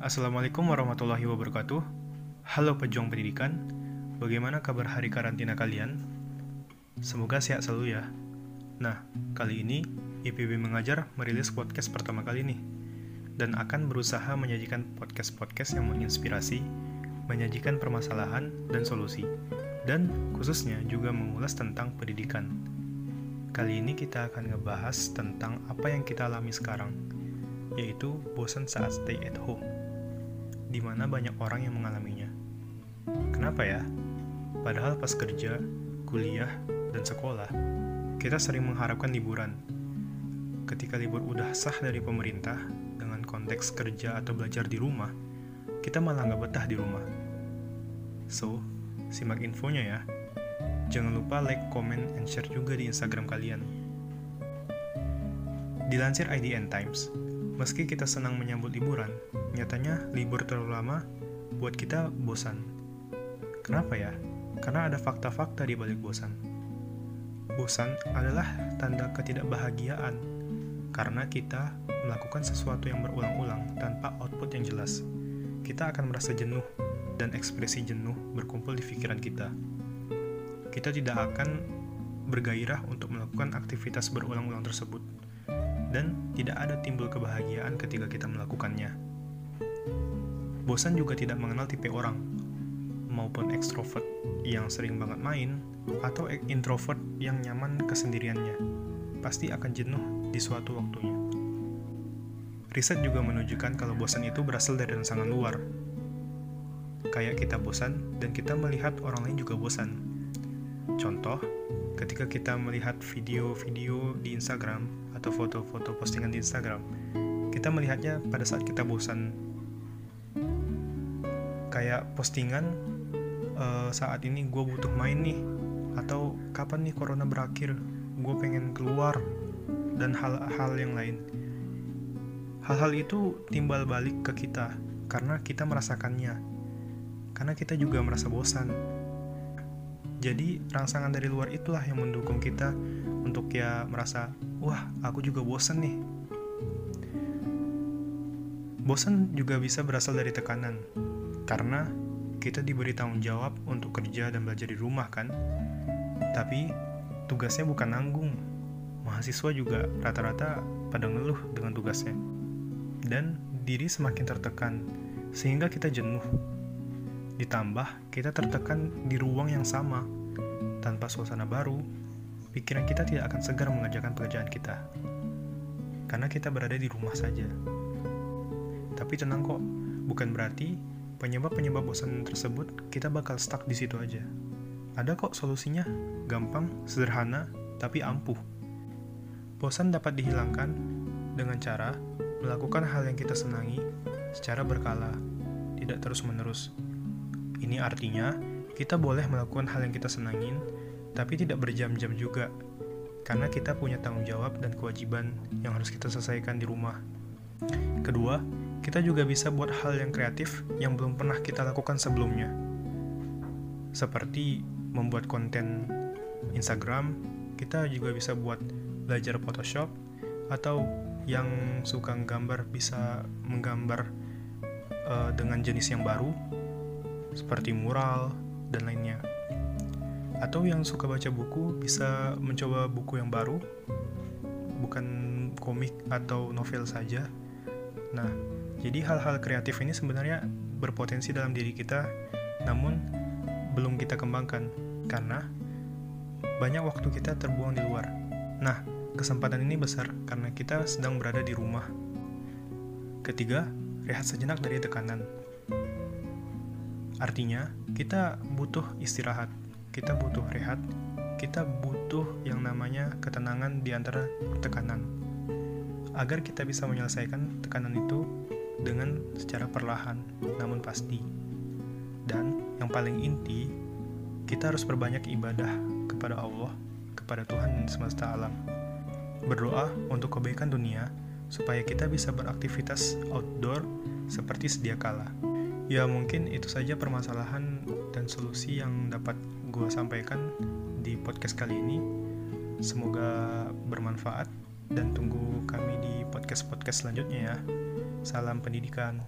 Assalamualaikum warahmatullahi wabarakatuh. Halo pejuang pendidikan, bagaimana kabar hari karantina kalian? Semoga sehat selalu ya. Nah, kali ini IPB Mengajar merilis podcast pertama kali nih, dan akan berusaha menyajikan podcast-podcast yang menginspirasi, menyajikan permasalahan dan solusi, dan khususnya juga mengulas tentang pendidikan. Kali ini kita akan ngebahas tentang apa yang kita alami sekarang, yaitu bosan saat stay at home di mana banyak orang yang mengalaminya. Kenapa ya? Padahal pas kerja, kuliah, dan sekolah, kita sering mengharapkan liburan. Ketika libur udah sah dari pemerintah, dengan konteks kerja atau belajar di rumah, kita malah nggak betah di rumah. So, simak infonya ya. Jangan lupa like, comment, and share juga di Instagram kalian. Dilansir IDN Times, Meski kita senang menyambut liburan, nyatanya libur terlalu lama buat kita bosan. Kenapa ya? Karena ada fakta-fakta di balik bosan. Bosan adalah tanda ketidakbahagiaan karena kita melakukan sesuatu yang berulang-ulang tanpa output yang jelas. Kita akan merasa jenuh dan ekspresi jenuh berkumpul di pikiran kita. Kita tidak akan bergairah untuk melakukan aktivitas berulang-ulang tersebut dan tidak ada timbul kebahagiaan ketika kita melakukannya. Bosan juga tidak mengenal tipe orang, maupun ekstrovert yang sering banget main, atau introvert yang nyaman kesendiriannya. Pasti akan jenuh di suatu waktunya. Riset juga menunjukkan kalau bosan itu berasal dari rangsangan luar. Kayak kita bosan, dan kita melihat orang lain juga bosan. Contoh, ketika kita melihat video-video di Instagram atau foto-foto postingan di Instagram, kita melihatnya pada saat kita bosan. Kayak postingan uh, saat ini gue butuh main nih, atau kapan nih corona berakhir, gue pengen keluar, dan hal-hal yang lain. Hal-hal itu timbal balik ke kita karena kita merasakannya, karena kita juga merasa bosan. Jadi rangsangan dari luar itulah yang mendukung kita untuk ya merasa wah aku juga bosan nih. Bosan juga bisa berasal dari tekanan. Karena kita diberi tanggung jawab untuk kerja dan belajar di rumah kan? Tapi tugasnya bukan nanggung. Mahasiswa juga rata-rata pada ngeluh dengan tugasnya. Dan diri semakin tertekan sehingga kita jenuh ditambah kita tertekan di ruang yang sama tanpa suasana baru pikiran kita tidak akan segar mengerjakan pekerjaan kita. Karena kita berada di rumah saja. Tapi tenang kok, bukan berarti penyebab-penyebab bosan tersebut kita bakal stuck di situ aja. Ada kok solusinya, gampang, sederhana, tapi ampuh. Bosan dapat dihilangkan dengan cara melakukan hal yang kita senangi secara berkala, tidak terus-menerus. Ini artinya, kita boleh melakukan hal yang kita senangin tapi tidak berjam-jam juga, karena kita punya tanggung jawab dan kewajiban yang harus kita selesaikan di rumah. Kedua, kita juga bisa buat hal yang kreatif yang belum pernah kita lakukan sebelumnya, seperti membuat konten Instagram. Kita juga bisa buat belajar Photoshop, atau yang suka gambar bisa menggambar uh, dengan jenis yang baru, seperti mural dan lainnya. Atau yang suka baca buku bisa mencoba buku yang baru bukan komik atau novel saja. Nah jadi hal-hal kreatif ini sebenarnya berpotensi dalam diri kita namun belum kita kembangkan karena banyak waktu kita terbuang di luar. Nah kesempatan ini besar karena kita sedang berada di rumah. Ketiga rehat sejenak dari tekanan artinya kita butuh istirahat kita butuh rehat, kita butuh yang namanya ketenangan di antara tekanan. Agar kita bisa menyelesaikan tekanan itu dengan secara perlahan, namun pasti. Dan yang paling inti, kita harus berbanyak ibadah kepada Allah, kepada Tuhan semesta alam. Berdoa untuk kebaikan dunia, supaya kita bisa beraktivitas outdoor seperti sedia kala. Ya mungkin itu saja permasalahan dan solusi yang dapat gue sampaikan di podcast kali ini. Semoga bermanfaat dan tunggu kami di podcast-podcast selanjutnya ya. Salam pendidikan.